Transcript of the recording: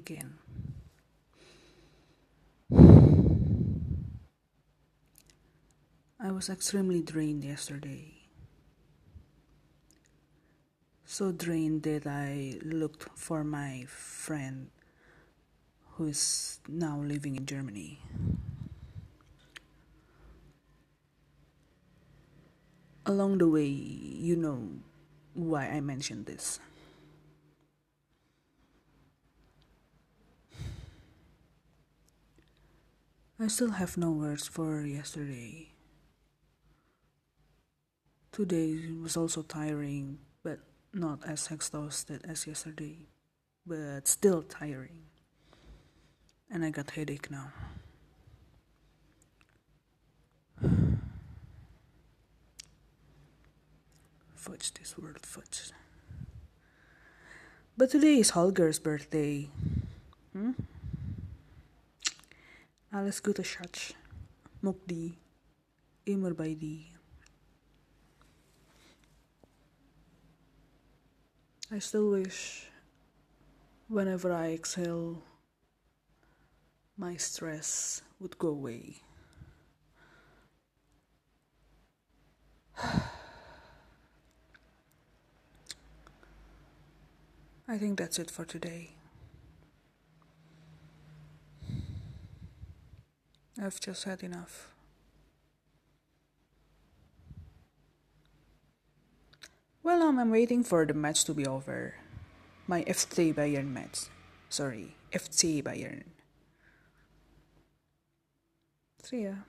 again. I was extremely drained yesterday. So drained that I looked for my friend who is now living in Germany. Along the way, you know why I mentioned this. I still have no words for yesterday. Today was also tiring, but not as exhausted as yesterday, but still tiring. And I got headache now. Fudge this world, fudge. But today is Holger's birthday. Hmm? Alles Gute Schatz. Mukdi. Immer bei dir. I still wish whenever I exhale, my stress would go away. I think that's it for today. I've just had enough. Well, um, I'm waiting for the match to be over. My FC Bayern match. Sorry, FC Bayern. See ya.